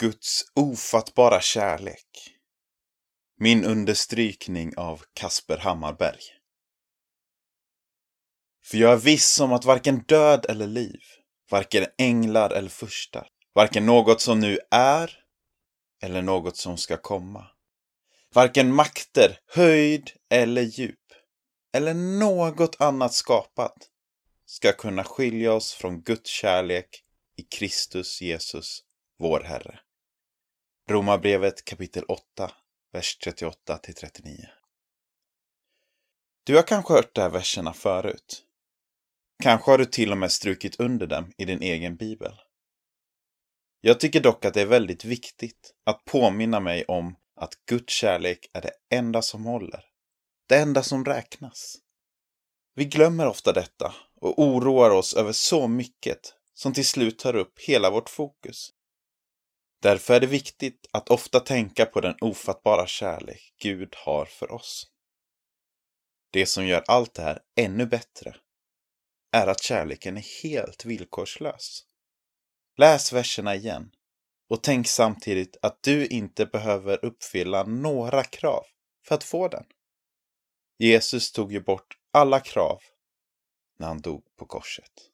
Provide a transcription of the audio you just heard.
Guds ofattbara kärlek. Min understrykning av Kasper Hammarberg. För jag är viss om att varken död eller liv, varken änglar eller furstar, varken något som nu är eller något som ska komma, varken makter, höjd eller djup, eller något annat skapat, ska kunna skilja oss från Guds kärlek i Kristus Jesus, vår Herre. Romarbrevet kapitel 8, vers 38 till 39. Du har kanske hört de här verserna förut. Kanske har du till och med strukit under dem i din egen bibel. Jag tycker dock att det är väldigt viktigt att påminna mig om att Guds kärlek är det enda som håller. Det enda som räknas. Vi glömmer ofta detta och oroar oss över så mycket som till slut tar upp hela vårt fokus. Därför är det viktigt att ofta tänka på den ofattbara kärlek Gud har för oss. Det som gör allt det här ännu bättre är att kärleken är helt villkorslös. Läs verserna igen och tänk samtidigt att du inte behöver uppfylla några krav för att få den. Jesus tog ju bort alla krav när han dog på korset.